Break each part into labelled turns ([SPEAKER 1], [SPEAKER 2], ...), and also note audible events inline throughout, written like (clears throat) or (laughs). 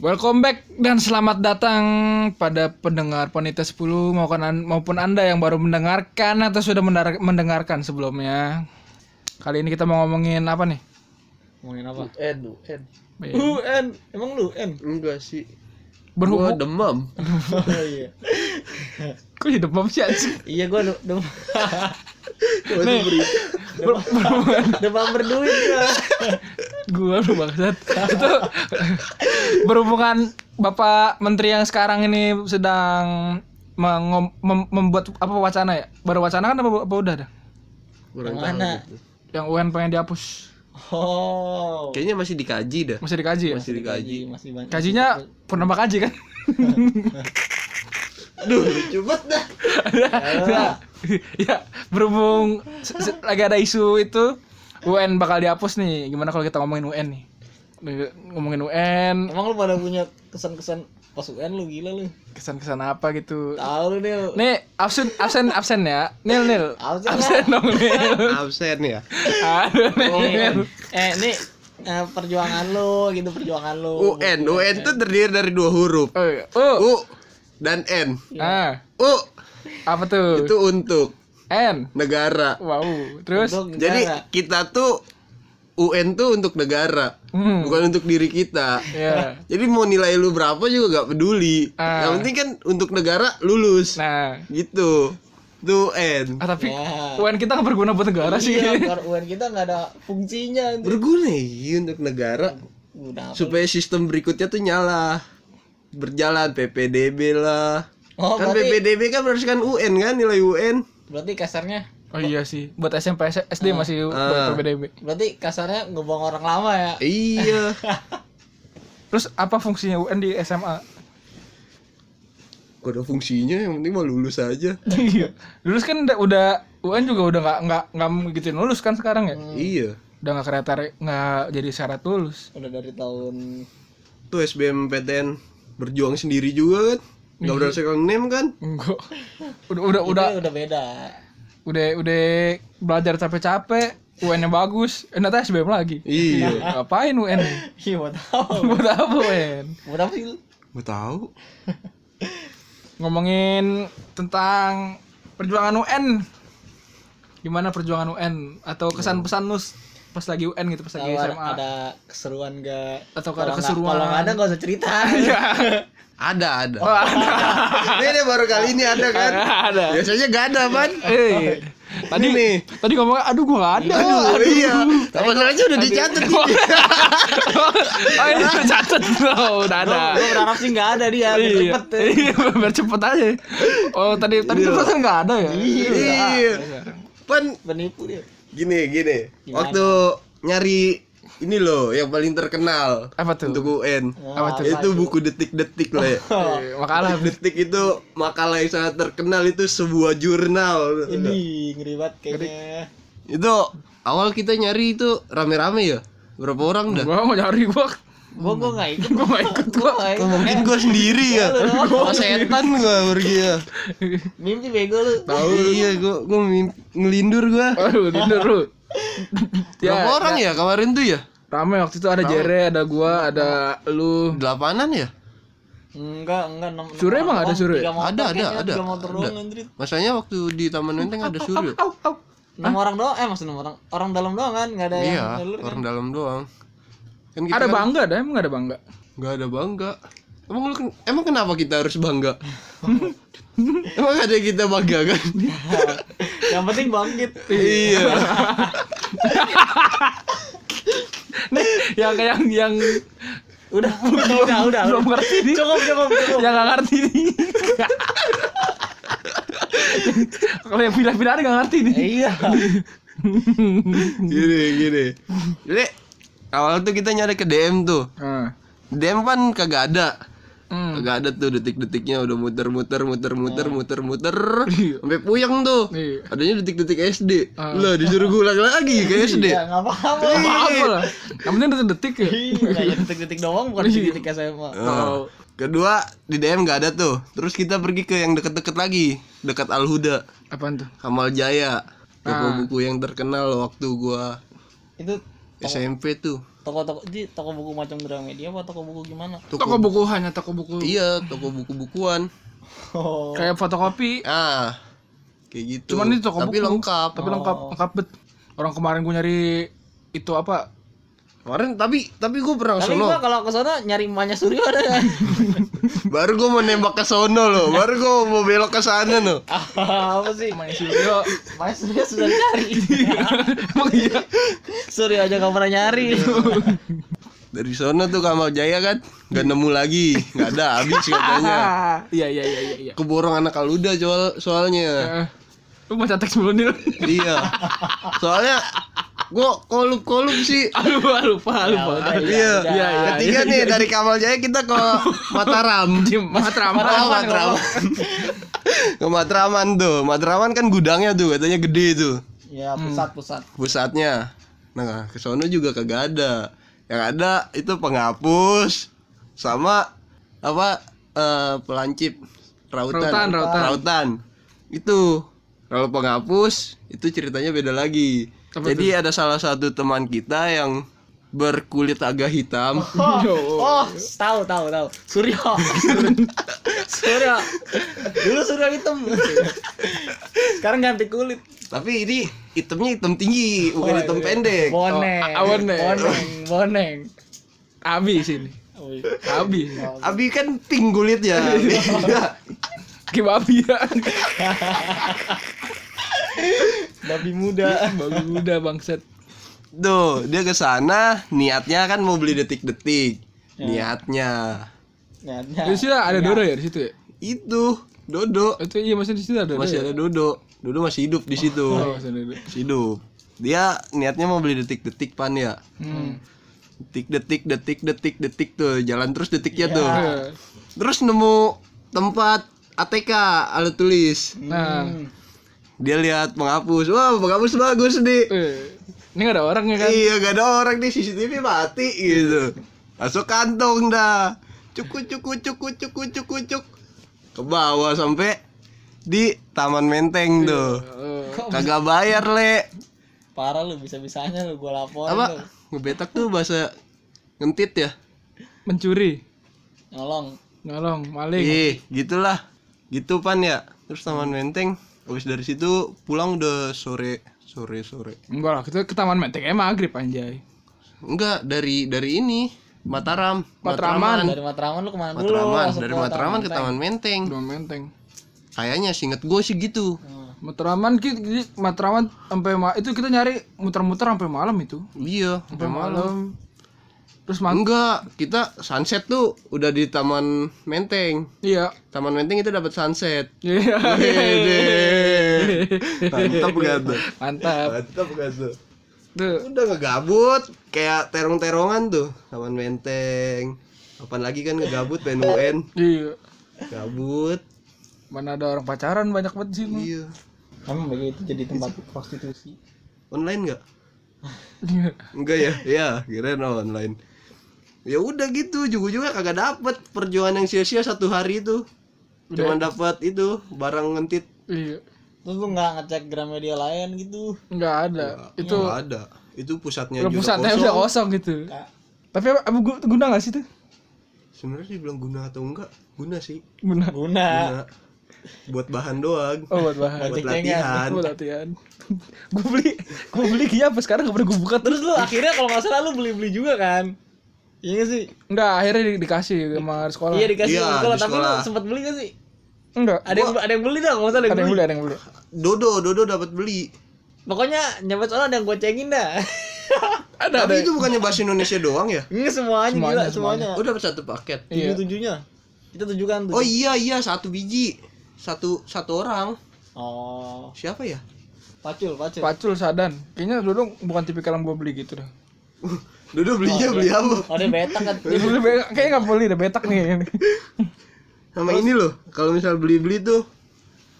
[SPEAKER 1] Welcome back dan selamat datang pada pendengar Ponita 10 maupun, an- maupun Anda yang baru mendengarkan atau sudah mendengarkan sebelumnya. Kali ini kita mau ngomongin apa nih?
[SPEAKER 2] Ngomongin apa?
[SPEAKER 3] UN, UN.
[SPEAKER 1] Iya.
[SPEAKER 2] UN. Emang lu UN?
[SPEAKER 3] Enggak sih.
[SPEAKER 1] Berhubung
[SPEAKER 3] Gua demam. (laughs)
[SPEAKER 2] Oh iya.
[SPEAKER 1] kok hidup demam sih?
[SPEAKER 2] Iya gua dem dem (laughs)
[SPEAKER 1] Nih, ber- berhubungan (laughs)
[SPEAKER 2] demam berduit gua.
[SPEAKER 1] gua lu bangsat. Itu berhubungan Bapak Menteri yang sekarang ini sedang mengom- mem- membuat apa wacana ya? Baru wacana kan apa, apa udah dah?
[SPEAKER 3] Kurang
[SPEAKER 2] Yang
[SPEAKER 3] tahu
[SPEAKER 2] mana?
[SPEAKER 3] gitu.
[SPEAKER 1] Yang UN pengen dihapus.
[SPEAKER 2] Oh.
[SPEAKER 3] Kayaknya masih dikaji dah.
[SPEAKER 1] Masih dikaji ya?
[SPEAKER 3] Masih dikaji.
[SPEAKER 2] Masih banyak.
[SPEAKER 1] Kajinya pernah kaji kan? (laughs)
[SPEAKER 3] Aduh, lucu banget dah.
[SPEAKER 1] Ya, (laughs) ya, berhubung lagi ada isu itu UN bakal dihapus nih. Gimana kalau kita ngomongin UN nih? Ngomongin UN,
[SPEAKER 2] Emang lu pada punya kesan-kesan pas UN lu gila lu.
[SPEAKER 1] kesan-kesan apa gitu.
[SPEAKER 2] Tahu lu Nil.
[SPEAKER 1] Nih, absen absen absen ya. Nil Nil.
[SPEAKER 2] Absen
[SPEAKER 1] Absen dong Nil.
[SPEAKER 3] Absen ya.
[SPEAKER 1] Aduh, Nil.
[SPEAKER 2] Nih, eh nih eh, perjuangan lu gitu perjuangan lu.
[SPEAKER 3] UN, UN tuh terdiri dari dua huruf.
[SPEAKER 1] Oh, iya. oh.
[SPEAKER 3] U dan N.
[SPEAKER 1] Ah,
[SPEAKER 3] U
[SPEAKER 1] apa tuh?
[SPEAKER 3] itu untuk
[SPEAKER 1] N.
[SPEAKER 3] negara.
[SPEAKER 1] Wow. Terus
[SPEAKER 2] Untuk
[SPEAKER 3] Jadi
[SPEAKER 2] negara.
[SPEAKER 3] kita tuh UN tuh untuk negara,
[SPEAKER 1] Hmm.
[SPEAKER 3] bukan untuk diri kita.
[SPEAKER 1] ya.
[SPEAKER 3] Jadi mau nilai lu berapa juga gak peduli.
[SPEAKER 1] Ah.
[SPEAKER 3] Yang penting kan untuk negara lulus.
[SPEAKER 1] Nah,
[SPEAKER 3] Gitu. Tuh N.
[SPEAKER 1] ah, tapi
[SPEAKER 2] Ya.
[SPEAKER 1] UN kita nggak berguna buat negara sih.
[SPEAKER 2] Iya, (laughs) UN kita nggak ada fungsinya. anjir.
[SPEAKER 3] Berguna ya untuk negara. Supaya sistem berikutnya tuh nyala berjalan PPDB lah
[SPEAKER 2] Oh,
[SPEAKER 3] kan
[SPEAKER 2] berarti,
[SPEAKER 3] PPDB kan berdasarkan UN kan nilai UN
[SPEAKER 2] berarti kasarnya
[SPEAKER 1] Oh iya sih, buat SMP SD masih
[SPEAKER 3] Ah.
[SPEAKER 1] buat PBDB.
[SPEAKER 2] berarti kasarnya ngebuang orang lama ya.
[SPEAKER 3] iya (laughs)
[SPEAKER 1] Terus apa fungsinya UN di SMA?
[SPEAKER 3] Gak ada fungsinya yang penting mau lulus aja (laughs)
[SPEAKER 1] Iya. Lulus kan udah, udah UN juga udah nggak nggak nggak gituin lulus kan sekarang ya?
[SPEAKER 3] iya
[SPEAKER 1] Udah nggak kereta nggak jadi syarat lulus.
[SPEAKER 2] Udah dari tahun
[SPEAKER 3] tuh SBMPTN berjuang sendiri juga kan nggak berdasarkan name kan
[SPEAKER 1] Enggak. Udah udah udah
[SPEAKER 2] udah udah beda.
[SPEAKER 1] udah udah belajar capek-capek, UN-nya bagus, eh ternyata SBM lagi.
[SPEAKER 3] iya
[SPEAKER 1] Ngapain UN?
[SPEAKER 2] Iya, mau tahu.
[SPEAKER 1] Buat apa UN?
[SPEAKER 2] Mau tahu sih
[SPEAKER 3] gue tahu
[SPEAKER 1] Ngomongin tentang perjuangan UN. Gimana perjuangan UN atau kesan-pesan nus pas lagi UN gitu pas lagi SMA?
[SPEAKER 2] ada keseruan gak?
[SPEAKER 1] Atau
[SPEAKER 2] Kalau
[SPEAKER 1] ada keseruan.
[SPEAKER 2] Kalau nggak ada nggak usah cerita. (laughs)
[SPEAKER 3] ada ada
[SPEAKER 1] Oh, ada. (laughs)
[SPEAKER 3] ini baru kali ini ada kan (laughs)
[SPEAKER 1] ada.
[SPEAKER 3] biasanya gak ada pan
[SPEAKER 1] Eh, tadi
[SPEAKER 3] Ini nih.
[SPEAKER 1] Tadi ngomong aduh gua gak ada.
[SPEAKER 3] aduh, iya masalahnya udah dicatat (laughs) nih
[SPEAKER 1] oh ini udah catat Oh, udah ada.
[SPEAKER 2] Gue berharap sih nggak ada dia. biar
[SPEAKER 1] Iya,
[SPEAKER 2] Cepet.
[SPEAKER 1] iya, biar cepet aja. Oh tadi tadi tuh perasaan nggak ada ya?
[SPEAKER 3] iya pan
[SPEAKER 2] Penipu dia.
[SPEAKER 3] gini gini
[SPEAKER 2] Gimana?
[SPEAKER 3] waktu nyari ini loh yang paling terkenal
[SPEAKER 1] Apa tuh?
[SPEAKER 3] untuk UN
[SPEAKER 1] Apa tuh?
[SPEAKER 3] itu buku detik-detik lah ya.
[SPEAKER 1] Eh, (laughs) Makalah.
[SPEAKER 3] detik itu makalah yang sangat terkenal itu sebuah jurnal
[SPEAKER 2] Ini ngeri banget kayaknya.
[SPEAKER 3] itu awal kita nyari itu rame-rame ya berapa orang dah
[SPEAKER 1] Gua mau nyari gua.
[SPEAKER 2] Gua gua nggak ikut.
[SPEAKER 1] Gua nggak ikut gua.
[SPEAKER 3] mungkin gua sendiri ya gua setan gua pergi ya
[SPEAKER 2] Mimpi bego lu.
[SPEAKER 3] tahu iya gua gua ngelindur gua
[SPEAKER 1] Aduh, tidur lu.
[SPEAKER 3] berapa orang ya kemarin tuh ya
[SPEAKER 1] Rame waktu itu ada Jere, ada gua, ada lu.
[SPEAKER 3] delapanan ya
[SPEAKER 2] Enggak, enggak. enam-
[SPEAKER 1] Sure
[SPEAKER 2] enam
[SPEAKER 1] emang ada. Sure?
[SPEAKER 3] Ada, ada, ada.
[SPEAKER 2] Tiga motor
[SPEAKER 3] Ada.
[SPEAKER 2] doang anjir.
[SPEAKER 3] masanya waktu di Taman Menteng ada
[SPEAKER 1] au.
[SPEAKER 2] Enam orang doang. Eh, maksud enam orang. Orang dalam doang kan, enggak ada yang
[SPEAKER 3] iya
[SPEAKER 2] jalur kan.
[SPEAKER 3] orang dalam doang kan kita
[SPEAKER 1] Ada
[SPEAKER 3] kan
[SPEAKER 1] bangga dah, emang ada bangga.
[SPEAKER 3] nggak ada bangga emang lu emang kenapa kita harus bangga (laughs) emang ada yang kita bangga kan (laughs)
[SPEAKER 2] yang penting bangkit.
[SPEAKER 3] iya (laughs)
[SPEAKER 1] Nih, yang yang yang
[SPEAKER 2] Udah, udah, (laughs) udah, udah.
[SPEAKER 1] belum ngerti nih.
[SPEAKER 2] Cukup, cukup, cukup.
[SPEAKER 1] Yang nggak ngerti nih. (laughs) Kalau yang pindah-pindah nggak ngerti nih.
[SPEAKER 2] Iya. (laughs)
[SPEAKER 3] gini gini jadi awal tuh kita nyari ke DM tuh
[SPEAKER 1] Ah.
[SPEAKER 3] DM kan kagak ada
[SPEAKER 1] Hmm.
[SPEAKER 3] kagak ada tuh detik-detiknya udah muter-muter muter-muter muter-muter (laughs)
[SPEAKER 1] Iya.
[SPEAKER 3] sampai puyeng tuh
[SPEAKER 1] Iya.
[SPEAKER 3] adanya detik-detik SD
[SPEAKER 1] Ah.
[SPEAKER 3] lah disuruh ngulang lagi ke (laughs) SD
[SPEAKER 2] Ya, enggak apa-apa.
[SPEAKER 1] Apa apa lah. Yang penting detik-detik ya.
[SPEAKER 2] Iya, (laughs) detik-detik doang bukan detik-detik SMA.
[SPEAKER 3] Oh. Kedua di DM nggak ada tuh. Terus kita pergi ke yang deket-deket lagi, dekat Al Huda,
[SPEAKER 1] Apaan tuh?
[SPEAKER 3] Kamal Jaya. Toko
[SPEAKER 1] Ah.
[SPEAKER 3] buku yang terkenal waktu gua
[SPEAKER 2] Itu
[SPEAKER 3] SMP tuh
[SPEAKER 2] toko-toko di toko buku macam Gramedia apa toko buku gimana?
[SPEAKER 1] Toko buku hanya toko buku.
[SPEAKER 3] iya toko buku-bukuan
[SPEAKER 2] Oh.
[SPEAKER 1] Kayak fotokopi.
[SPEAKER 3] ah kayak gitu
[SPEAKER 1] Cuman itu toko
[SPEAKER 3] tapi
[SPEAKER 1] buku.
[SPEAKER 3] lengkap
[SPEAKER 1] Tapi lengkap, lengkap bet. Orang kemarin gue nyari itu apa?
[SPEAKER 3] Kemarin tapi tapi gue pernah
[SPEAKER 2] Tapi
[SPEAKER 3] sono
[SPEAKER 2] gua kalau ke sana nyari emaknya Suryo ada kan? (laughs)
[SPEAKER 3] baru gue mau nembak ke sono loh baru gue mau belok ke sana loh
[SPEAKER 2] Ah, (laughs) apa sih?
[SPEAKER 1] Main Suryo.
[SPEAKER 2] Emaknya Suryo sudah cari.
[SPEAKER 1] Emang (laughs) iya.
[SPEAKER 2] Suryo aja gak pernah nyari.
[SPEAKER 3] dari sono tuh Kamal Jaya kan nggak nemu lagi nggak ada habis katanya
[SPEAKER 1] Iya iya iya iya. iya.
[SPEAKER 3] keborong anak kaluda soal soalnya
[SPEAKER 1] Eh, Lu mau teks dulu nih.
[SPEAKER 3] iya soalnya gue kolup kolup sih
[SPEAKER 1] Lupa lupa lupa.
[SPEAKER 2] udah,
[SPEAKER 3] iya
[SPEAKER 2] udah.
[SPEAKER 1] Iya, iya.
[SPEAKER 3] ketiga nih dari Kamal Jaya kita ke (laughs) Mataram
[SPEAKER 1] Matraman.
[SPEAKER 3] Oh, (laughs) Matraman. ke Matraman tuh Matraman kan gudangnya tuh katanya gede tuh
[SPEAKER 2] Ya pusat-pusat.
[SPEAKER 3] pusatnya nah ke sono juga kagak ada yang ada itu penghapus sama apa eh, pelancip rautan
[SPEAKER 1] Rautan, rautan.
[SPEAKER 3] rautan. itu kalau penghapus itu ceritanya beda lagi
[SPEAKER 1] Apa
[SPEAKER 3] jadi ada salah satu teman kita yang berkulit agak hitam
[SPEAKER 2] Oh, (laughs) oh, tahu tahu tahu. Suryo. (laughs) Suryo. Dulu Suryo hitam. Sekarang ganti kulit.
[SPEAKER 3] tapi ini hitamnya hitam tinggi bukan
[SPEAKER 2] Oh,
[SPEAKER 3] hitam
[SPEAKER 2] iya.
[SPEAKER 3] pendek
[SPEAKER 2] Boneng.
[SPEAKER 1] Oh, boneng.
[SPEAKER 2] Boneng. Boneng.
[SPEAKER 1] Habis ini.
[SPEAKER 2] Oh, iya.
[SPEAKER 1] Habis.
[SPEAKER 3] Abi kan pink kulitnya
[SPEAKER 1] Kayak babi ya.
[SPEAKER 2] Babi muda.
[SPEAKER 1] babi muda bangsat.
[SPEAKER 3] Tuh, dia ke sana niatnya kan mau beli detik-detik. Niatnya.
[SPEAKER 2] Nyatnya.
[SPEAKER 1] Di situ ada Dodo ya di situ ya?
[SPEAKER 3] Itu Dodo.
[SPEAKER 1] Itu iya masih di situ ada Dodo.
[SPEAKER 3] Masih
[SPEAKER 1] ya?
[SPEAKER 3] ada Dodo. Dodo masih hidup di situ.
[SPEAKER 1] Oh, masih ada Dodo.
[SPEAKER 3] Masih hidup. Dia niatnya mau beli detik-detik pan ya.
[SPEAKER 1] Hmm.
[SPEAKER 3] Detik detik detik detik detik tuh jalan terus detiknya tuh.
[SPEAKER 1] Eh,
[SPEAKER 3] Terus nemu tempat ATK alat tulis.
[SPEAKER 1] Nah,
[SPEAKER 3] Dia lihat penghapus. Wah, penghapus bagus nih.
[SPEAKER 1] eh, ini gak ada orangnya kan?
[SPEAKER 3] Iya gak ada orang di CCTV mati gitu. Masuk kantong dah. Cukup cukup cukup cukup cukup cuk. Ke bawah sampai di Taman Menteng tuh.
[SPEAKER 1] Eh,
[SPEAKER 3] Kagak bayar le.
[SPEAKER 2] Parah lu bisa-bisanya lu gua laporin
[SPEAKER 3] Apa? Ngebetak tuh bahasa ngentit ya?
[SPEAKER 1] Mencuri,
[SPEAKER 2] Nyolong.
[SPEAKER 1] nyolong, maling.
[SPEAKER 3] Ih gitulah. Gitu pan ya. Terus Taman Menteng Habis dari situ pulang udah sore Sore sore
[SPEAKER 1] Enggak lah, kita ke Taman Menteng emang maghrib anjay.
[SPEAKER 3] Enggak dari dari ini Mataram
[SPEAKER 1] Matraman.
[SPEAKER 2] Dari Matraman lu ke mana dulu?
[SPEAKER 3] Matraman Dari Matraman ke. Taman Menteng
[SPEAKER 1] Taman Menteng.
[SPEAKER 3] Kayaknya singkat gue sih gitu.
[SPEAKER 2] Hmm.
[SPEAKER 1] Matraman ki- ki- Matraman sampai ma- itu kita nyari muter-muter sampai malam itu.
[SPEAKER 3] Iya,
[SPEAKER 1] Sampai malam. Terus mang
[SPEAKER 3] Enggak, kita sunset tuh udah di Taman Menteng.
[SPEAKER 1] iya.
[SPEAKER 3] Taman Menteng itu dapat sunset.
[SPEAKER 1] Iya. (laughs)
[SPEAKER 3] Mantap gak tuh?
[SPEAKER 1] Mantap.
[SPEAKER 3] Mantap gak tuh?
[SPEAKER 1] Tuh.
[SPEAKER 3] Udah ngegabut, kayak terong-terongan tuh. Taman Menteng. Apaan lagi kan ngegabut pengen UN.
[SPEAKER 1] Iya.
[SPEAKER 3] Gabut.
[SPEAKER 1] Mana ada orang pacaran banyak banget di sini.
[SPEAKER 3] Iya.
[SPEAKER 2] Emang begitu jadi tempat prostitusi.
[SPEAKER 3] Online nggak? (laughs) Enggak ya? Iya, kirain online. Ya udah gitu, juga-juga kagak dapet perjuangan yang sia-sia satu hari itu. Cuman dapat itu barang ngentit.
[SPEAKER 1] Iya.
[SPEAKER 2] Terus lu nggak ngecek Gramedia lain gitu?
[SPEAKER 1] Enggak ada. Itu
[SPEAKER 3] Nggak ada. Itu pusatnya
[SPEAKER 1] udah
[SPEAKER 3] juga
[SPEAKER 1] pusatnya
[SPEAKER 3] kosong.
[SPEAKER 1] udah kosong gitu.
[SPEAKER 2] Nggak.
[SPEAKER 1] Tapi apa, apa gu- guna gak sih tuh?
[SPEAKER 3] Sebenarnya dibilang guna atau enggak? Guna sih.
[SPEAKER 1] Guna.
[SPEAKER 2] Guna.
[SPEAKER 3] Guna. Buat bahan doang.
[SPEAKER 1] Oh buat bahan.
[SPEAKER 2] Buat
[SPEAKER 3] latihan.
[SPEAKER 1] Buat latihan. (laughs) gue beli, gue beli kayaknya apa sekarang gak pernah gue buka terus.
[SPEAKER 2] Lu akhirnya kalau nggak salah lu beli-beli juga kan? Iya nggak sih?
[SPEAKER 1] Enggak, akhirnya di- dikasih sama sekolah.
[SPEAKER 2] Iya dikasih
[SPEAKER 3] Iya,
[SPEAKER 2] sama sekolah,
[SPEAKER 3] di
[SPEAKER 2] tapi lu sempat beli gak sih?
[SPEAKER 1] Enggak.
[SPEAKER 2] Ada yang ada yang beli dah, kalau nggak salah
[SPEAKER 1] Ada yang beli, ada yang beli.
[SPEAKER 3] Dodo, Dodo dapat beli.
[SPEAKER 2] Pokoknya nyampe sekolah ada yang gocengin dah.
[SPEAKER 1] Ada, (laughs) ada.
[SPEAKER 3] Tapi itu bukannya bahasa Indonesia doang ya?
[SPEAKER 2] Enggak semuanya,
[SPEAKER 1] Semuanya,
[SPEAKER 2] gila semuanya.
[SPEAKER 3] Oh, dapat satu paket.
[SPEAKER 1] Iya.
[SPEAKER 2] Tujuh tujuhnya. Itu tujuh kan tuh.
[SPEAKER 3] Oh iya iya satu biji. Satu satu orang.
[SPEAKER 2] Oh,
[SPEAKER 3] Siapa ya?
[SPEAKER 2] pacul, pacul.
[SPEAKER 1] Pacul sadan. Kayaknya dulu bukan tipikal yang gue beli gitu dah. (laughs)
[SPEAKER 3] Dodo belinya beli apa?
[SPEAKER 2] Oh, dia betak kan.
[SPEAKER 1] Beli be- kayaknya nggak beli deh betak nih.
[SPEAKER 3] Sama ini loh, kalau misal beli-beli tuh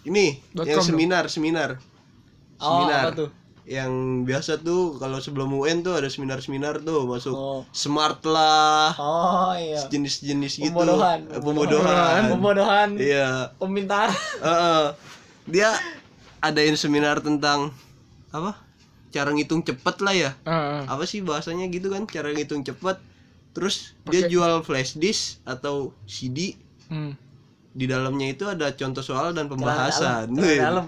[SPEAKER 3] ini
[SPEAKER 1] Dot
[SPEAKER 3] yang seminar, seminar.
[SPEAKER 2] Oh,
[SPEAKER 3] Seminar.
[SPEAKER 2] apa tuh?
[SPEAKER 3] Yang biasa tuh kalau sebelum UN tuh ada seminar-seminar tuh masuk
[SPEAKER 2] Oh.
[SPEAKER 3] smart lah,
[SPEAKER 2] Oh, iya.
[SPEAKER 3] jenis-jenis gitu.
[SPEAKER 2] Pembodohan.
[SPEAKER 3] Eh, Pembodohan.
[SPEAKER 2] Pembodohan.
[SPEAKER 3] Iya.
[SPEAKER 2] Pemintar.
[SPEAKER 3] Heeh. Dia adain seminar tentang apa? Cara ngitung cepet lah ya
[SPEAKER 1] Ah, ah.
[SPEAKER 3] apa sih bahasanya gitu kan cara ngitung cepet terus dia
[SPEAKER 1] Pakai-
[SPEAKER 3] jual flash disk atau CD
[SPEAKER 1] Hmm.
[SPEAKER 3] di dalamnya itu ada contoh soal dan pembahasan
[SPEAKER 2] dalam, dalam.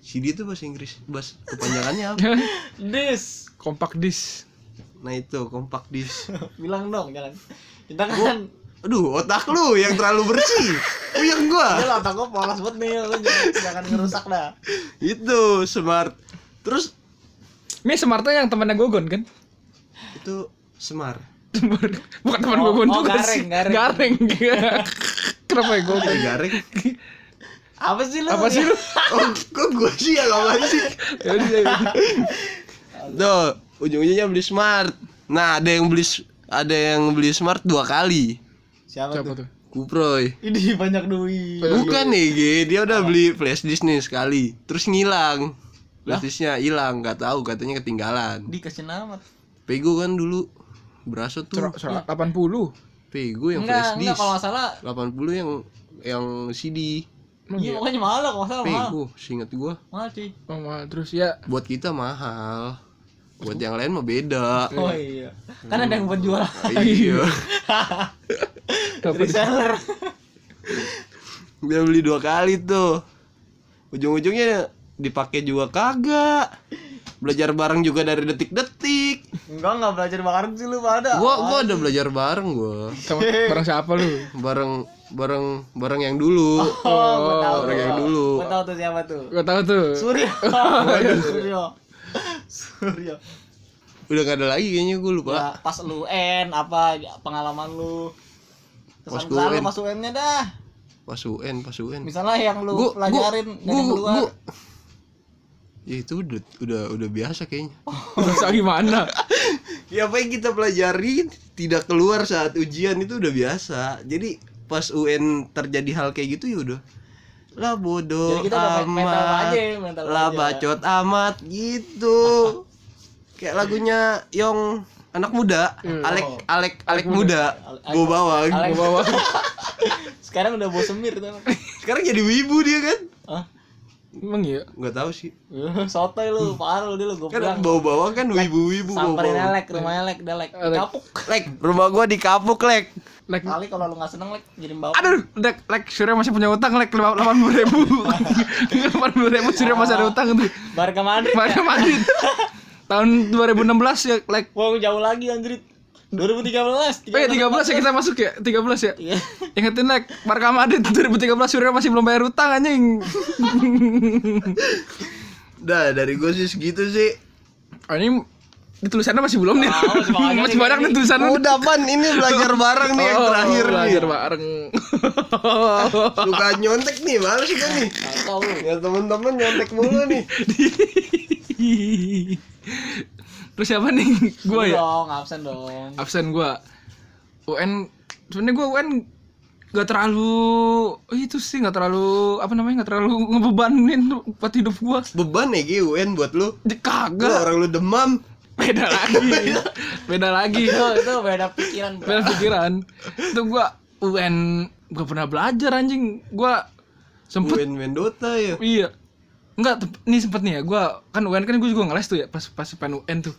[SPEAKER 3] CD itu bahasa Inggris bahasa kepanjangannya apa (laughs)
[SPEAKER 2] Dis.
[SPEAKER 1] Kompak dis.
[SPEAKER 3] nah itu kompak disk (laughs)
[SPEAKER 2] Bilang dong jangan. Kita kan
[SPEAKER 3] aduh otak lu yang terlalu bersih puyeng gua
[SPEAKER 2] Ya otak gua polos banget nih, lu jangan, jangan ngerusak dah.
[SPEAKER 3] itu smart terus
[SPEAKER 1] Ini Semarta yang temannya Gogon kan?
[SPEAKER 3] itu smart
[SPEAKER 1] Bukan teman
[SPEAKER 2] Oh,
[SPEAKER 1] Gogon
[SPEAKER 2] oh,
[SPEAKER 1] juga
[SPEAKER 2] Gareng,
[SPEAKER 1] sih.
[SPEAKER 2] Gareng.
[SPEAKER 1] Gareng. (laughs) Kenapa ya Gogon?
[SPEAKER 3] Garing
[SPEAKER 2] Apa sih lu?
[SPEAKER 1] Apa sih lu? (laughs)
[SPEAKER 3] oh kok gua sih yang apa sih
[SPEAKER 1] Ya ya udah.
[SPEAKER 3] tuh ujung-ujungnya beli smart nah ada yang beli ada yang beli smart dua kali
[SPEAKER 2] Siapa,
[SPEAKER 1] Siapa
[SPEAKER 2] tuh?
[SPEAKER 1] tuh?
[SPEAKER 3] kuproy
[SPEAKER 2] Ini banyak duit.
[SPEAKER 3] Bukan nih dia udah beli flash disk nih sekali terus ngilang flash disknya hilang nggak tahu katanya ketinggalan
[SPEAKER 2] Dikasih nama.
[SPEAKER 3] pego kan dulu berasa tuh
[SPEAKER 1] surat 80.
[SPEAKER 3] pego yang
[SPEAKER 2] Enggak,
[SPEAKER 3] flash
[SPEAKER 2] enggak
[SPEAKER 3] disk
[SPEAKER 2] kalau nggak salah.
[SPEAKER 3] 80 yang yang CD
[SPEAKER 2] Iya,
[SPEAKER 1] iya?
[SPEAKER 2] pokoknya mahal lah kalau salah mahal.
[SPEAKER 3] pego seingat gua
[SPEAKER 2] Mahal cuy.
[SPEAKER 1] Oh, mahal. terus ya
[SPEAKER 3] buat kita mahal buat yang lain mah beda
[SPEAKER 2] Oh iya. Kan ada yang buat jual. (laughs)
[SPEAKER 3] iya (laughs)
[SPEAKER 2] Reseller.
[SPEAKER 3] dia beli dua kali tuh ujung-ujungnya dipakai juga kagak belajar bareng juga dari detik-detik
[SPEAKER 2] Enggak, enggak belajar bareng sih lu pada.
[SPEAKER 3] gua gua ada belajar bareng gua
[SPEAKER 1] sama barang siapa lu?
[SPEAKER 3] bareng bareng bareng yang dulu
[SPEAKER 2] Oh, gua tahu.
[SPEAKER 3] orang yang dulu.
[SPEAKER 2] Gua tahu tuh siapa tuh.
[SPEAKER 1] Gua tahu tuh.
[SPEAKER 2] Surya. (laughs) Surya. Surya.
[SPEAKER 3] udah gak ada lagi kayaknya gua lupa
[SPEAKER 2] Ya, pas lu N apa pengalaman lu?
[SPEAKER 3] Pas
[SPEAKER 2] Kesan lu
[SPEAKER 3] UN.
[SPEAKER 2] pas UN-nya dah.
[SPEAKER 3] pas UN pas UN
[SPEAKER 2] Misalnya yang lu
[SPEAKER 3] Gua-
[SPEAKER 2] pelajarin
[SPEAKER 3] gua-
[SPEAKER 2] yang
[SPEAKER 3] gua-
[SPEAKER 2] keluar.
[SPEAKER 3] gua- ya itu udah udah udah biasa kayaknya (laughs)
[SPEAKER 1] Masa gimana? (laughs)
[SPEAKER 3] ya apa yang kita pelajari tidak keluar saat ujian itu udah biasa jadi pas UN terjadi hal kayak gitu ya udah lah bodoh
[SPEAKER 2] Jadi kita
[SPEAKER 3] amat
[SPEAKER 2] aja, mental
[SPEAKER 3] lah
[SPEAKER 2] aja.
[SPEAKER 3] bacot amat gitu (laughs) kayak lagunya yang anak muda
[SPEAKER 1] Hmm.
[SPEAKER 3] Alek
[SPEAKER 2] Oh.
[SPEAKER 3] Alek Alek muda
[SPEAKER 2] Alek-
[SPEAKER 3] bawa bawang
[SPEAKER 1] bawa.
[SPEAKER 2] Sekarang udah bau semir tuh.
[SPEAKER 3] sekarang jadi wibu dia kan
[SPEAKER 2] Hah?
[SPEAKER 1] Emang iya?
[SPEAKER 3] nggak tahu sih (laughs)
[SPEAKER 2] Sotoy lu, parah lu dia lu
[SPEAKER 3] kan
[SPEAKER 2] goblok.
[SPEAKER 3] bawa bawang kan wibu wibu bawa
[SPEAKER 2] Samperin Elek, rumahnya Lek, dia Lek.
[SPEAKER 1] Elek.
[SPEAKER 2] Kapuk.
[SPEAKER 3] lek rumah gua di kapuk lek
[SPEAKER 1] Like,
[SPEAKER 2] Kali kalau lu nggak seneng Lek, kirim bawa.
[SPEAKER 1] aduh, like, like Surya masih punya utang, delapan puluh ribu, (laughs) delapan puluh ribu Surya masih ada utang tuh.
[SPEAKER 2] Barca Madrid.
[SPEAKER 1] Barca Madrid. (laughs) Tahun 2016 ya, like,
[SPEAKER 2] Wow, jauh lagi anjir. 2013.
[SPEAKER 1] oh ya 13 ya kita masuk ya, 13 ya.
[SPEAKER 2] Iya.
[SPEAKER 1] Ingetin like Barca Madrid 2013 Surya masih belum bayar utang anjing. (laughs)
[SPEAKER 3] dah dari gua sih segitu sih
[SPEAKER 1] Oh, ini di tulisannya masih belum nih.
[SPEAKER 2] Tahu, masih banyak (laughs)
[SPEAKER 1] masih
[SPEAKER 2] nih,
[SPEAKER 1] nih tulisannya.
[SPEAKER 3] udah pan ini belajar bareng nih yang
[SPEAKER 1] Oh,
[SPEAKER 3] terakhir nih
[SPEAKER 1] belajar bareng. (laughs)
[SPEAKER 3] suka nyontek nih males kan nih ya temen-temen nyontek mulu nih
[SPEAKER 1] Terus siapa nih? Gua
[SPEAKER 2] Lu
[SPEAKER 1] ya.
[SPEAKER 2] Dong, absen dong.
[SPEAKER 1] Absen gua. UN sebenarnya gua UN gak terlalu oh, itu sih gak terlalu apa namanya gak terlalu ngebebanin buat hidup gua.
[SPEAKER 3] Beban ya Gi, UN buat lu?
[SPEAKER 1] Di-
[SPEAKER 3] lu
[SPEAKER 1] kagak
[SPEAKER 3] orang lu demam.
[SPEAKER 1] Beda (laughs) lagi. Beda. Lagi.
[SPEAKER 2] Itu itu beda pikiran, Bro.
[SPEAKER 1] beda pikiran. Itu gua UN gak pernah belajar anjing. Gua sempet
[SPEAKER 3] UN Mendota ya?
[SPEAKER 1] Iya Enggak, ini sempet nih ya, gua kan UN kan gue juga ngeles tuh ya pas pas pengen UN tuh.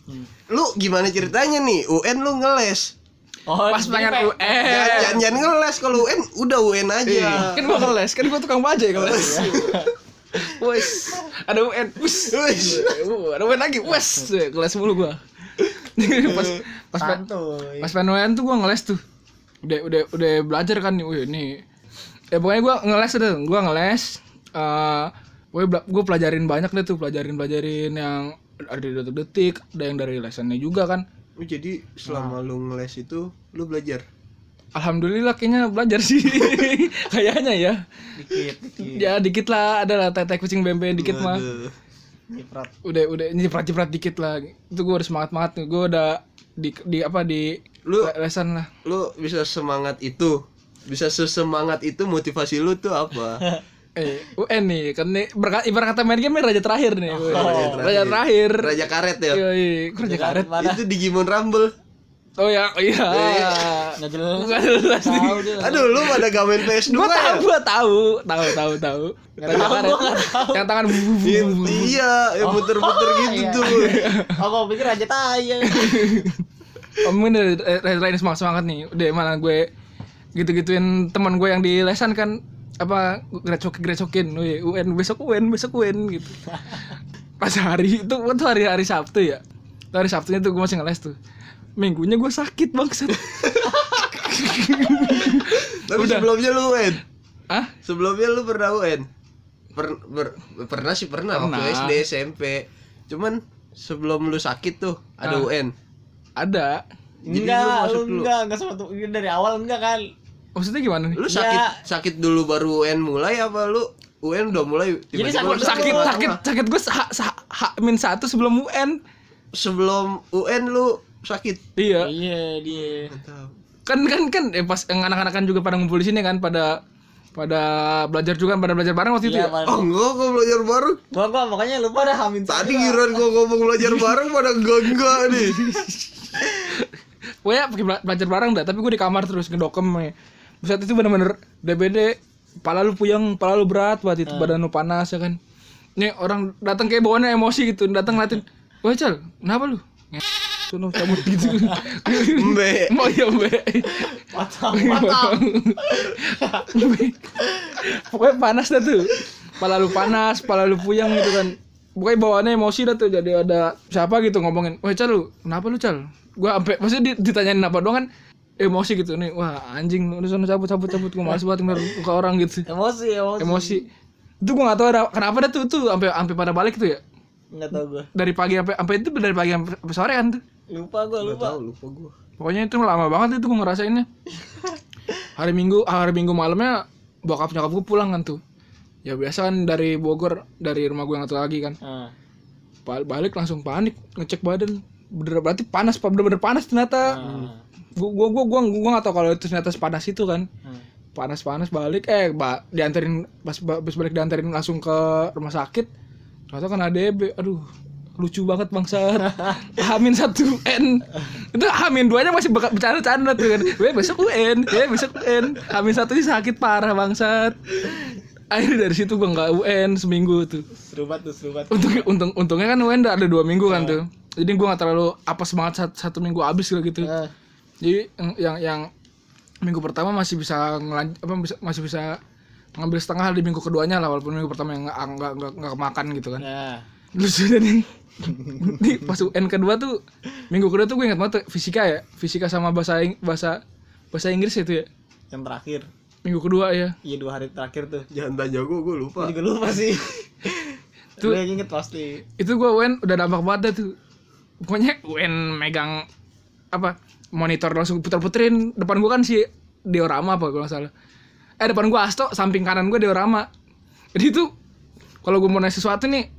[SPEAKER 3] lu gimana ceritanya nih UN lu ngeles
[SPEAKER 2] Oh,
[SPEAKER 1] Pas pengen UN.
[SPEAKER 3] jangan jangan ngeles kalau UN udah UN aja
[SPEAKER 1] Iya, kan gua ngeles, kan gua tukang bajai ngeles. Wes, ada UN, wes,
[SPEAKER 3] Wes.
[SPEAKER 1] ada UN lagi, wes, ngeles mulu gua. (laughs) pas pas pen- pas pengen UN tuh gua ngeles tuh. Udah udah udah belajar kan nih, wih ini. Ya pokoknya gua ngeles udah, gua ngeles. eh gue gue pelajarin banyak deh tuh, pelajarin pelajarin yang ada dari detik-detik, ada yang dari lessonnya juga kan.
[SPEAKER 3] Oh, jadi selama lu ngeles itu lu belajar?
[SPEAKER 1] Alhamdulillah kayaknya belajar sih. (laughs) Kayaknya ya.
[SPEAKER 2] Dikit, dikit.
[SPEAKER 1] ya dikit lah. Ada lah tete kucing bembe dikit mah.
[SPEAKER 2] Nyiprat.
[SPEAKER 1] udah udah nyiprat nyiprat dikit lah. Itu gue udah semangat semangat nih gue udah di di apa di
[SPEAKER 3] Lu-
[SPEAKER 1] le- lesan lah.
[SPEAKER 3] lu bisa semangat itu. Bisa sesemangat itu motivasi lu tuh apa (laughs)
[SPEAKER 1] eh UN nih kan nih berka- ibarat kata main game nih raja terakhir nih
[SPEAKER 3] raja
[SPEAKER 1] raja terakhir
[SPEAKER 3] raja karet ya
[SPEAKER 1] Yoi, kok raja karet
[SPEAKER 2] Mana?
[SPEAKER 3] itu Digimon Rumble
[SPEAKER 1] Oh ya, iya.
[SPEAKER 2] Nggak jelas.
[SPEAKER 1] Nggak jelas nih.
[SPEAKER 2] Tahu dia.
[SPEAKER 3] Aduh, lu pada gak main PS2
[SPEAKER 1] Gua tahu,
[SPEAKER 3] ya?
[SPEAKER 1] gua tahu, tahu, tahu, tahu.
[SPEAKER 2] Tahu, gua nggak tahu.
[SPEAKER 1] Yang tangan bu- bu-
[SPEAKER 3] Iya,
[SPEAKER 1] bu- bu- bu.
[SPEAKER 3] Iya, yang muter-muter gitu
[SPEAKER 2] iya.
[SPEAKER 3] tuh.
[SPEAKER 2] Oh, gua pikir aja tai. (laughs)
[SPEAKER 1] Oh, mungkin dari dari lain semangat semangat nih. Udah mana gue gitu-gituin teman gue yang di lesan kan apa grecok grecokin, Wih, UN besok UN besok UN gitu. Pas hari itu tuh hari hari Sabtu ya. Tuh hari Sabtunya tuh gue masih ngeles tuh. Minggunya gue sakit bangsat. (laughs)
[SPEAKER 3] Tapi
[SPEAKER 1] Udah.
[SPEAKER 3] sebelumnya lu UN.
[SPEAKER 1] ah?
[SPEAKER 3] Sebelumnya lu pernah UN? Per- ber- pernah sih pernah, waktu
[SPEAKER 1] Pernah.
[SPEAKER 3] SD SMP. Cuman sebelum lu sakit tuh ada
[SPEAKER 1] Ah.
[SPEAKER 3] UN.
[SPEAKER 1] Ada.
[SPEAKER 3] Jadi
[SPEAKER 2] enggak,
[SPEAKER 3] lu
[SPEAKER 2] lu enggak, enggak sempat ini dari awal enggak kan.
[SPEAKER 1] Maksudnya gimana nih?
[SPEAKER 3] Lu
[SPEAKER 2] Ya.
[SPEAKER 3] sakit sakit dulu baru UN mulai apa lu UN udah mulai
[SPEAKER 2] Jadi
[SPEAKER 3] tiba-tiba
[SPEAKER 2] sakit-
[SPEAKER 3] lu
[SPEAKER 1] sakit
[SPEAKER 3] keluar?
[SPEAKER 1] sakit sakit gue ha, ha, ha, min satu sebelum UN.
[SPEAKER 3] sebelum UN lu sakit.
[SPEAKER 1] Iya.
[SPEAKER 2] Iya, dia.
[SPEAKER 1] kan kan kan eh, pas yang anak-anak kan juga pada ngumpul di sini kan pada pada belajar juga kan pada belajar bareng waktu itu
[SPEAKER 2] Iya,
[SPEAKER 1] ya.
[SPEAKER 2] Pak.
[SPEAKER 3] Oh enggak, gua belajar bareng.
[SPEAKER 2] Gua gua makanya lupa dah hamin
[SPEAKER 3] Tadi giliran gua ngomong belajar bareng pada enggak enggak nih.
[SPEAKER 1] Pokoknya pakai bela- belajar bareng dah, tapi gue di kamar terus ngedokem ya. Saat itu bener-bener DBD, kepala lu puyeng, kepala lu berat buat itu, badan lu panas ya kan. Nih orang datang kayak bawaannya emosi gitu, datang ngeliatin, "Wah, Cal, kenapa lu?" Sono cabut gitu.
[SPEAKER 3] Mbe. (laughs)
[SPEAKER 1] Mau ya, Mbe.
[SPEAKER 2] Patah, patah.
[SPEAKER 1] Mbe. Pokoknya panas dah tuh. Kepala lu panas, kepala lu puyeng gitu kan. Pokoknya bawaannya emosi dah tuh. Jadi ada siapa gitu ngomongin, "Wah, Cal lu, kenapa lu, Cal?" Gua sampai maksudnya di- ditanyain apa doang kan emosi gitu nih. Wah, anjing lu udah sono cabut cabut cabut gua males banget ngeliat muka orang gitu.
[SPEAKER 2] Emosi, emosi.
[SPEAKER 1] Emosi. Itu gua gak tahu ada kenapa dah tuh tuh sampai sampai pada balik tuh ya.
[SPEAKER 2] Enggak tahu gua.
[SPEAKER 1] Dari pagi sampai sampai itu dari pagi sampai sore kan tuh.
[SPEAKER 2] Lupa gua,
[SPEAKER 3] Enggak
[SPEAKER 2] lupa.
[SPEAKER 3] tahu lupa gua.
[SPEAKER 1] Pokoknya itu lama banget itu gue ngerasainnya. Hari Minggu, hari Minggu malamnya bokap nyokap gue pulang kan tuh. Ya biasa kan dari Bogor, dari rumah gue yang satu lagi kan. Ba- Balik langsung panik, ngecek badan. Bener berarti panas, Pak. bener-bener panas ternyata.
[SPEAKER 2] nah,
[SPEAKER 1] Gue gua gua gua gua gak tahu kalau itu ternyata sepanas itu kan.
[SPEAKER 2] nah.
[SPEAKER 1] Panas-panas balik eh ba, dianterin pas pas balik dianterin langsung ke rumah sakit. Ternyata kan ADB. Aduh, lucu banget bangsa (laughs) Hamin satu N itu Hamin duanya masih beka- bercanda-canda tuh kan Weh besok UN Weh besok UN Hamin satu ini sakit parah bangsat akhirnya dari situ gua nggak UN seminggu tuh
[SPEAKER 2] Seru banget tuh, seru banget.
[SPEAKER 1] untung untung untungnya kan UN udah ada dua minggu kan tuh jadi gua nggak terlalu apa semangat satu, satu minggu habis gitu
[SPEAKER 2] Nah,
[SPEAKER 1] jadi yang yang, yang minggu pertama masih bisa ngelan apa bisa, masih bisa ngambil setengah di minggu keduanya lah walaupun minggu pertama yang nggak nggak nggak kemakan gitu kan
[SPEAKER 2] nah.
[SPEAKER 1] lucu deh nih pas UN kedua tuh minggu kedua tuh gue ingat banget fisika ya fisika sama bahasa Ing- bahasa bahasa Inggris itu ya
[SPEAKER 2] Yang terakhir.
[SPEAKER 1] minggu kedua ya
[SPEAKER 2] Iya, dua hari terakhir tuh.
[SPEAKER 3] Jangan tanya gua, gua lupa.
[SPEAKER 2] Gua juga lupa sih. (laughs) Lu yang inget pasti.
[SPEAKER 1] itu gue UN udah dampak banget tuh pokoknya UN megang apa monitor langsung puter-puterin depan gue kan si diorama apa kalau salah. Eh depan gue Asto samping kanan gue diorama. Jadi itu kalau gue mau nanya sesuatu nih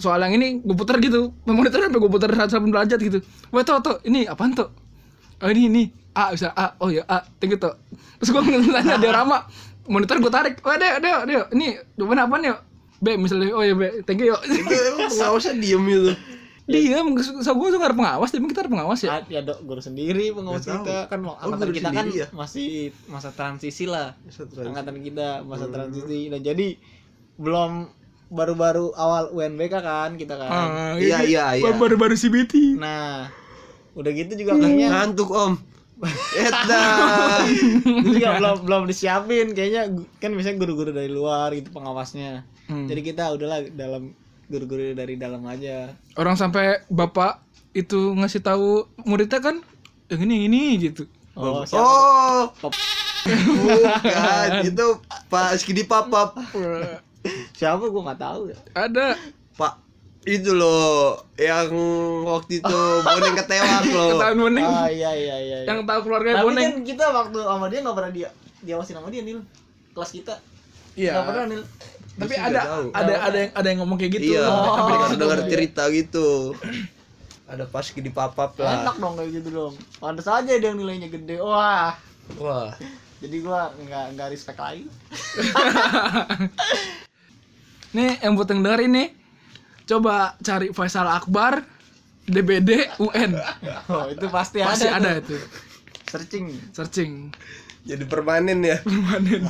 [SPEAKER 1] soal yang ini gue puter gitu. Monitor sampai gue puter 180 derajat gitu. Wah tuh tuh ini apaan tuh oh ini ini. A bisa A. Oh ya A. Tinggi tuh terus gue nanya (laughs) diorama. Monitor gue tarik. Wah deh deh deh ini jawaban apaan ya B misalnya oh ya B. Thank you yuk
[SPEAKER 3] Itu emang (laughs) pengawasnya diem gitu.
[SPEAKER 1] Dia, so gue gak ada pengawas, tapi kita ada pengawas ya.
[SPEAKER 2] Ya dok guru sendiri pengawas
[SPEAKER 3] tahu.
[SPEAKER 2] kita kan
[SPEAKER 3] Oh,
[SPEAKER 2] angkatan kita kan
[SPEAKER 3] ya?
[SPEAKER 2] masih masa transisi lah
[SPEAKER 3] Masa transisi.
[SPEAKER 2] angkatan kita masa
[SPEAKER 3] Hmm.
[SPEAKER 2] transisi nah jadi belum baru-baru awal UNBK kan kita kan
[SPEAKER 1] Ah,
[SPEAKER 3] Iya, iya, iya.
[SPEAKER 1] Baru-baru CBT.
[SPEAKER 2] nah udah gitu juga kayaknya
[SPEAKER 3] Ngantuk om. Eta.
[SPEAKER 2] itu juga belum belum disiapin kayaknya kan misalnya guru-guru dari luar gitu pengawasnya
[SPEAKER 1] Hmm.
[SPEAKER 2] jadi kita udahlah dalam guru-guru dari dalam aja
[SPEAKER 1] Orang sampai bapak itu ngasih tahu muridnya kan yang ini yang ini gitu.
[SPEAKER 2] oh siapa
[SPEAKER 3] Oh,
[SPEAKER 2] Pop.
[SPEAKER 3] bukan. (laughs) Itu Pak Skidi Papap.
[SPEAKER 2] siapa gua nggak tahu ya
[SPEAKER 1] ada
[SPEAKER 3] Pak itu loh yang waktu itu boneng ketewak loh.
[SPEAKER 1] ketahuan boneng.
[SPEAKER 2] ah iya iya iya, iya.
[SPEAKER 1] Yang tahu keluarga
[SPEAKER 2] Tapi
[SPEAKER 1] boneng.
[SPEAKER 2] kan kita waktu sama dia nggak pernah dia diawasin sama dia Nil kelas kita
[SPEAKER 1] Iya.
[SPEAKER 2] nggak pernah Nil
[SPEAKER 1] Tapi ada
[SPEAKER 3] tahu.
[SPEAKER 1] ada ada yang ada yang ngomong kayak gitu.
[SPEAKER 3] Iya,
[SPEAKER 1] Sampai- sampai
[SPEAKER 3] dengar
[SPEAKER 1] dikasih
[SPEAKER 3] dengar cerita gitu. (clears throat) Ada pas Skidi Papap lah.
[SPEAKER 2] enak dong kayak gitu dong pantas aja dia yang nilainya gede wah
[SPEAKER 3] Wah. (laughs)
[SPEAKER 2] jadi gua nggak nggak respect lagi (laughs)
[SPEAKER 1] Nih yang buat yang denger ini coba cari Faisal Akbar DBD UN (laughs)
[SPEAKER 2] Oh, itu pasti,
[SPEAKER 1] pasti
[SPEAKER 2] ada.
[SPEAKER 1] ada
[SPEAKER 2] tuh.
[SPEAKER 1] itu
[SPEAKER 2] Searching.
[SPEAKER 1] searching
[SPEAKER 3] Jadi permanen ya.
[SPEAKER 1] permanen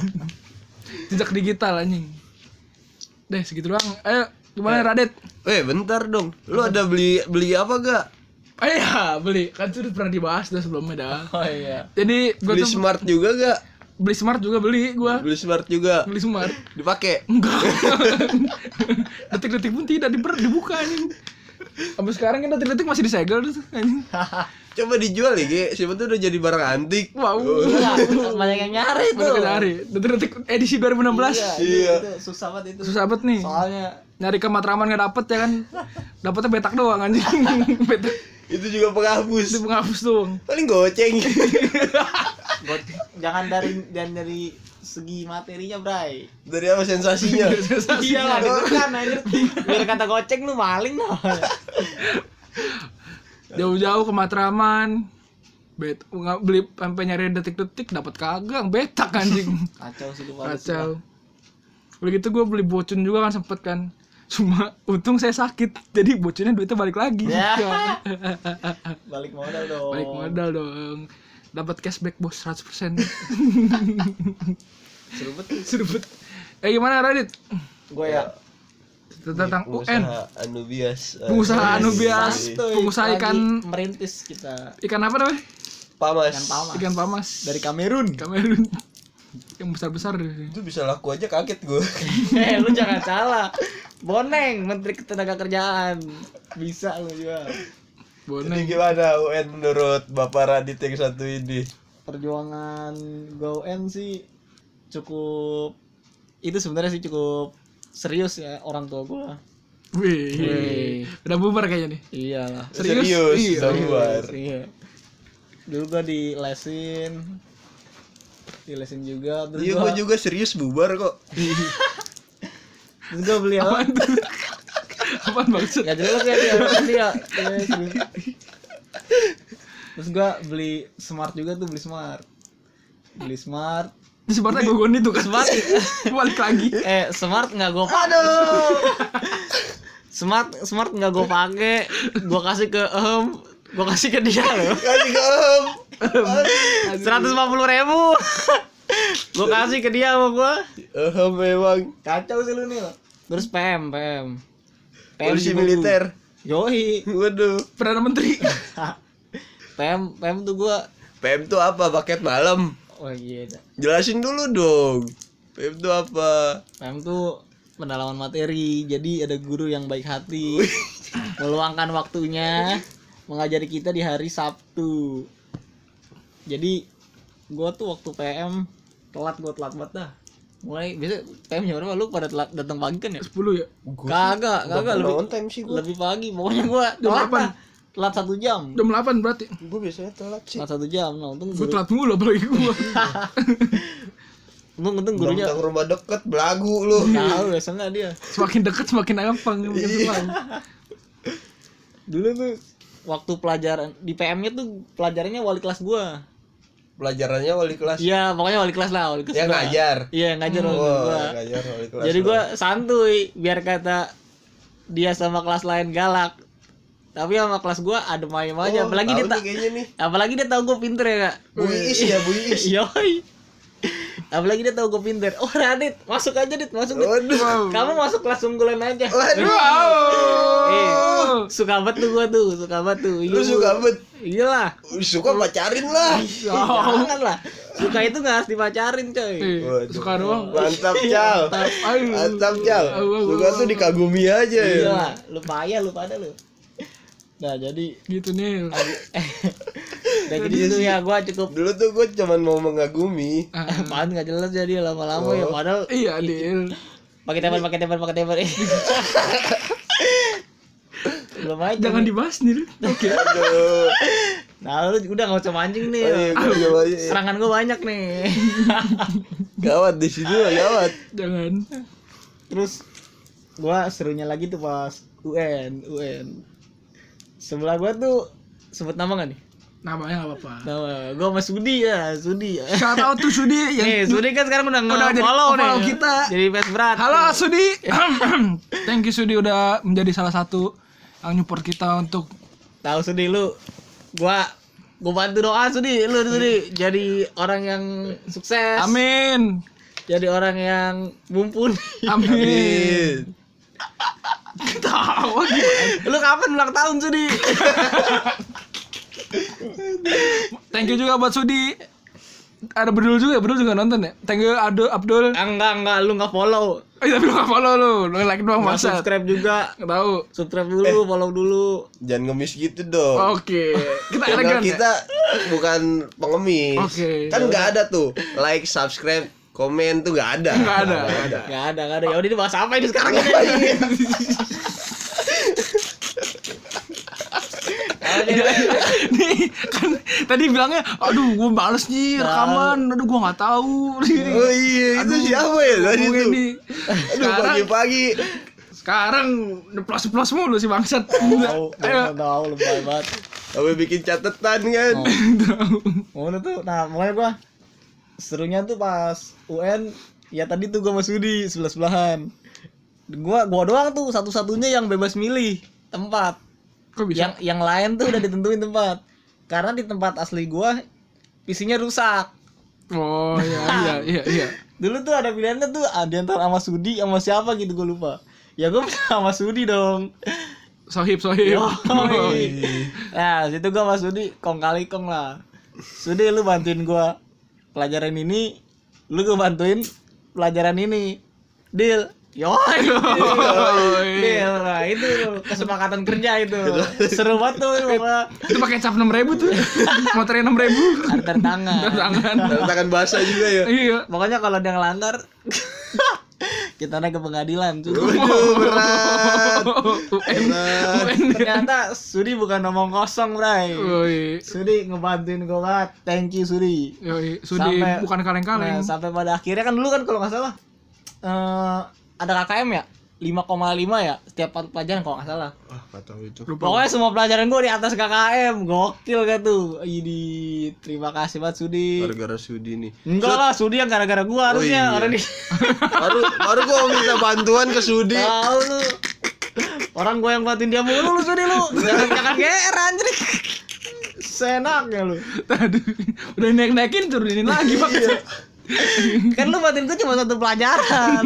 [SPEAKER 1] jejak digital anjing deh segitu doang ayo gimana Radit
[SPEAKER 3] Eh bentar dong. Lu ada beli beli apa gak?
[SPEAKER 1] ayo ya beli kan sudah pernah dibahas dah sebelumnya dah
[SPEAKER 2] Oh iya.
[SPEAKER 1] jadi gue
[SPEAKER 3] Beli
[SPEAKER 1] tuh
[SPEAKER 3] smart juga gak?
[SPEAKER 1] beli smart juga beli gue
[SPEAKER 3] Beli smart juga.
[SPEAKER 1] beli smart
[SPEAKER 3] Dipakai.
[SPEAKER 1] enggak (laughs) detik-detik pun tidak diber dibuka anjing sampai sekarang kan detik-detik masih disegel tuh anjing (laughs)
[SPEAKER 3] Coba dijual ya, Ge. Siapa tuh udah jadi barang antik.
[SPEAKER 1] wow
[SPEAKER 2] Iya, banyak yang nyari tuh.
[SPEAKER 1] Baru hari detik-detik edisi 2016
[SPEAKER 2] Iya,
[SPEAKER 3] Iya.
[SPEAKER 2] itu susah banget itu.
[SPEAKER 1] susah banget nih
[SPEAKER 2] Soalnya
[SPEAKER 1] nyari ke Matraman nggak dapet ya kan dapetnya betak doang anjing (laughs) betak
[SPEAKER 3] Itu juga penghapus.
[SPEAKER 1] itu penghapus doang
[SPEAKER 3] Paling goceng. (laughs)
[SPEAKER 2] jangan dari dan dari segi materinya, Bray.
[SPEAKER 3] Dari apa sensasinya?
[SPEAKER 2] Iya lah, itu kan anjir. Biar kata goceng lu maling loh. (laughs)
[SPEAKER 1] jauh-jauh ke Matraman. Bet nggak beli sampai nyari detik-detik dapat kagak betak anjing.
[SPEAKER 2] Kacau sih
[SPEAKER 1] kacau. Udah gitu gue beli bocun juga kan sempet kan. Cuma untung saya sakit. Jadi bocunnya duitnya balik lagi.
[SPEAKER 2] Ya. (laughs) Balik modal dong.
[SPEAKER 1] balik modal dong. Dapat cashback bos 100%
[SPEAKER 2] Seru banget.
[SPEAKER 1] seru banget eh gimana Radit?
[SPEAKER 2] Gue ya
[SPEAKER 1] tentang UN
[SPEAKER 3] Pengusaha Anubias.
[SPEAKER 1] pengusaha Anubias
[SPEAKER 2] Santuy,
[SPEAKER 1] pengusaha
[SPEAKER 2] lagi
[SPEAKER 1] ikan
[SPEAKER 2] merintis kita
[SPEAKER 1] ikan apa namanya
[SPEAKER 3] Pamas.
[SPEAKER 2] ikan pamas
[SPEAKER 1] ikan pamas
[SPEAKER 2] dari Kamerun.
[SPEAKER 1] Kamerun (laughs) yang besar besar
[SPEAKER 3] Itu bisa laku aja kaget gue. (laughs)
[SPEAKER 2] eh lu jangan salah. Boneng Menteri Ketenagakerjaan. Bisa lu juga.
[SPEAKER 3] Jadi
[SPEAKER 1] boneng
[SPEAKER 3] gimana UN menurut Bapak Radit yang satu ini?
[SPEAKER 2] Perjuangan GoN sih cukup itu sebenarnya sih cukup serius ya orang tua gua.
[SPEAKER 1] wih
[SPEAKER 2] Wih.
[SPEAKER 1] udah bubar kayaknya nih
[SPEAKER 2] Iyalah.
[SPEAKER 1] Serius?
[SPEAKER 3] Serius,
[SPEAKER 1] Iya.
[SPEAKER 3] udah bubar.
[SPEAKER 2] Iya. Dulu gua di lesin di lesin juga terus
[SPEAKER 3] Iya,
[SPEAKER 2] gua,
[SPEAKER 3] gue juga serius bubar kok.
[SPEAKER 2] terus gua beli apa?
[SPEAKER 1] apaan maksud
[SPEAKER 2] Gak jelas ya dia kan dia. Terus, terus gua beli smart juga tuh beli smart. Beli smart.
[SPEAKER 1] Di sebenarnya gue gon itu kan (laughs)
[SPEAKER 2] Smart. (laughs)
[SPEAKER 1] balik lagi
[SPEAKER 2] Eh smart nggak gue Aduh. (laughs) smart smart nggak gue pakai. Gue kasih ke em. Gue kasih ke dia loh.
[SPEAKER 3] Kasih ke Om.
[SPEAKER 2] Seratus lima puluh ribu. gue kasih ke dia sama gue.
[SPEAKER 3] Eh, memang
[SPEAKER 2] Kacau sih lu nih. Terus PM PM.
[SPEAKER 3] polisi
[SPEAKER 2] juga
[SPEAKER 3] militer.
[SPEAKER 2] gua. Yoi.
[SPEAKER 3] Waduh.
[SPEAKER 1] perdana menteri
[SPEAKER 2] PM PM tuh gue.
[SPEAKER 3] PM tuh apa? Paket malam.
[SPEAKER 2] Oh iya. dah.
[SPEAKER 3] Jelasin dulu dong. PM tuh apa?
[SPEAKER 2] PM tuh pendalaman materi. Jadi ada guru yang baik hati. meluangkan waktunya mengajari kita di hari Sabtu. Jadi gua tuh waktu PM telat gua telat banget dah. Mulai biasa PM jam berapa lu pada telat datang pagi kan ya?
[SPEAKER 1] 10 ya
[SPEAKER 2] Kagak, kagak lebih
[SPEAKER 3] on time sih gue.
[SPEAKER 2] lebih pagi. Pokoknya gua
[SPEAKER 1] Jam
[SPEAKER 2] telat. Telat satu jam.
[SPEAKER 1] jam 8 berarti
[SPEAKER 3] Gue biasanya telat sih.
[SPEAKER 2] Telat satu jam. Nah, untung
[SPEAKER 1] gue telat mulu apalagi gue (laughs)
[SPEAKER 2] untung, untung gurunya
[SPEAKER 3] Tentang rumah deket belagu lu.
[SPEAKER 2] tahu biasanya dia.
[SPEAKER 1] semakin deket semakin gampang semakin senang
[SPEAKER 2] Dulu tuh waktu pelajaran di PM-nya tuh pelajarannya wali kelas gua.
[SPEAKER 3] Pelajarannya wali kelas.
[SPEAKER 2] Iya, pokoknya wali kelas lah, wali kelas.
[SPEAKER 3] Yang ngajar.
[SPEAKER 2] Iya, yang ngajar wali gua.
[SPEAKER 3] ngajar wali kelas.
[SPEAKER 2] Jadi gua santuy biar kata dia sama kelas lain galak. Tapi sama kelas gua adem ayem aja.
[SPEAKER 3] Oh,
[SPEAKER 2] apalagi dia tak
[SPEAKER 3] kayaknya nih.
[SPEAKER 2] apalagi dia tahu gua pinter ya, Kak.
[SPEAKER 3] Bu Iis ya, Bu Iis. (laughs)
[SPEAKER 2] Yoi. Apalagi dia tahu gua pinter. Oh, Radit, masuk aja, Dit, masuk, Dit.
[SPEAKER 3] Waduh.
[SPEAKER 2] Kamu masuk kelas unggulan aja.
[SPEAKER 3] Waduh.
[SPEAKER 2] Eh, suka banget tuh gua tuh, suka banget tuh.
[SPEAKER 3] Lu
[SPEAKER 2] Iya,
[SPEAKER 3] suka bet.
[SPEAKER 2] Iyalah.
[SPEAKER 3] Suka pacarin lah.
[SPEAKER 2] Jangan lah. Suka itu nggak harus dipacarin, coy.
[SPEAKER 1] Eh,
[SPEAKER 3] Waduh.
[SPEAKER 1] suka doang
[SPEAKER 3] Mantap, Cal.
[SPEAKER 1] Ayo.
[SPEAKER 3] Mantap, Cal. Suka tuh dikagumi aja ya.
[SPEAKER 2] Iya, lu payah lu pada lu. Nah, jadi
[SPEAKER 1] gitu nih (laughs)
[SPEAKER 2] Nah, jadi itu ya gua cukup
[SPEAKER 3] Dulu tuh gue cuman mau mengagumi.
[SPEAKER 1] Ah, (laughs)
[SPEAKER 2] apaan nggak jelas jadi lama-lama ya padahal
[SPEAKER 1] iya Dil
[SPEAKER 2] pakai tembak pakai tembak pakai tembak. (laughs) Belum aja
[SPEAKER 1] jangan dibahas nih Dil. oke.
[SPEAKER 3] Aduh.
[SPEAKER 2] nah lu udah nggak usah mancing nih
[SPEAKER 3] Ayo, gua coba aja.
[SPEAKER 2] serangan gua banyak nih
[SPEAKER 3] Gawat di sini lah gawat.
[SPEAKER 1] jangan.
[SPEAKER 2] Terus gua serunya lagi tuh pas UN UN sebelah gua tuh sebut nama gak nih?
[SPEAKER 1] Namanya nggak apa-apa.
[SPEAKER 2] Nama gua sama Sudi ya Sudi ya.
[SPEAKER 1] Shout out to Sudi yang
[SPEAKER 2] nih Sudi kan sekarang udah
[SPEAKER 1] Udah jadi
[SPEAKER 2] nge-follow nih.
[SPEAKER 1] follow kita.
[SPEAKER 2] jadi fans berat.
[SPEAKER 1] Halo Sudi. (clears throat) Thank you Sudi udah menjadi salah satu yang support kita untuk
[SPEAKER 2] tahu Sudi lu gua gua bantu doa Sudi lu Sudi. Jadi orang yang sukses.
[SPEAKER 1] Amin.
[SPEAKER 2] jadi orang yang mumpuni.
[SPEAKER 1] Amin. Tahu gimana?
[SPEAKER 2] lu kapan ulang tahun Sudi
[SPEAKER 1] Thank you juga buat Sudi. Ada Bedul juga, Bedul juga nonton ya. Thank you Ado Abdul.
[SPEAKER 2] enggak enggak lu nggak follow
[SPEAKER 1] Oh, iya, tapi lu gak follow lu. Lu like doang masa.
[SPEAKER 2] subscribe juga
[SPEAKER 1] Gak tahu.
[SPEAKER 2] subscribe dulu follow dulu
[SPEAKER 3] Jangan ngemis gitu dong.
[SPEAKER 1] Oke. Kita
[SPEAKER 3] Channel
[SPEAKER 1] elegan ya.
[SPEAKER 3] kita bukan pengemis.
[SPEAKER 1] Oke.
[SPEAKER 3] Kan nggak ada tuh like, subscribe, komen tuh nggak ada.
[SPEAKER 1] Nggak ada, nggak ada.
[SPEAKER 2] nggak ada nggak ada ya udah ini bahas apa ini sekarang (laughs) ini
[SPEAKER 1] Nih, kan tadi bilangnya, aduh gue males nih rekaman, aduh gue nggak tahu.
[SPEAKER 3] Oh iya, itu siapa ya tadi
[SPEAKER 1] Gue
[SPEAKER 3] tuh?
[SPEAKER 1] nih.
[SPEAKER 3] Aduh
[SPEAKER 1] Sekarang,
[SPEAKER 3] pagi-pagi.
[SPEAKER 1] sekarang plus plus mulu si bangsat.
[SPEAKER 2] tahu tahu tahu lebay banget
[SPEAKER 3] Sampai bikin catatan kan.
[SPEAKER 2] Oh, tuh, nah makanya gua serunya tuh pas UN ya tadi tuh gua sama Sudi sebelah sebelahan. Gua gua doang tuh satu-satunya yang bebas milih tempat.
[SPEAKER 1] Kok bisa?
[SPEAKER 2] Yang yang lain tuh udah ditentuin tempat. Karena di tempat asli gua PC-nya rusak.
[SPEAKER 1] Oh iya (laughs) iya iya iya.
[SPEAKER 2] Dulu tuh ada pilihannya tuh ah, di antara sama Sudi sama siapa gitu gua lupa. Ya gua (laughs) sama Sudi dong.
[SPEAKER 1] Sohib sohib.
[SPEAKER 2] Yoi. Nah, situ gua sama Sudi kong kali kong lah. Sudi lu bantuin gua pelajaran ini, lu gua bantuin pelajaran ini. Deal. Yoi. Deal. Nah, itu kesepakatan kerja itu. (laughs) Seru banget tuh.
[SPEAKER 1] Itu pakai cap enam ribu tuh. (laughs) Motornya enam ribu.
[SPEAKER 2] Antar tangan.
[SPEAKER 1] Tangan.
[SPEAKER 3] Tangan basah juga ya.
[SPEAKER 1] Iya.
[SPEAKER 2] Pokoknya kalau dia ngelanggar (laughs) kita naik ke pengadilan tuh.
[SPEAKER 3] Waduh, berat.
[SPEAKER 1] UN.
[SPEAKER 2] Ternyata Sudi bukan ngomong kosong, Bray.
[SPEAKER 1] Woi.
[SPEAKER 2] Sudi ngebantuin gue banget. Thank you Sudi.
[SPEAKER 1] Yoi, Sudi
[SPEAKER 2] Sampai-
[SPEAKER 1] bukan kaleng-kaleng.
[SPEAKER 2] Nah, sampai pada akhirnya kan dulu kan kalau nggak salah eh ada KKM ya 5,5 ya setiap pelajaran kalau nggak salah.
[SPEAKER 3] Wah, nggak tahu itu.
[SPEAKER 1] Lupa.
[SPEAKER 2] Pokoknya semua pelajaran gue di atas KKM, gokil gak tuh? Ini terima kasih banget Sudi.
[SPEAKER 3] Gara-gara Sudi nih.
[SPEAKER 2] Enggak lah, Sudi yang gara-gara gue harusnya
[SPEAKER 3] iya.
[SPEAKER 2] orang di
[SPEAKER 3] Baru baru gua minta bantuan ke Sudi.
[SPEAKER 2] tahu lu. Orang gue yang batin dia mulu lu sudah lu. Jangan jangan GR anjir. Senaknya lu.
[SPEAKER 1] Tadi udah naik-naikin turunin lagi Pak. Iya.
[SPEAKER 2] kan lu batin gue cuma satu pelajaran.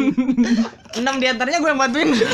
[SPEAKER 2] Enam di antaranya gue yang batin lu.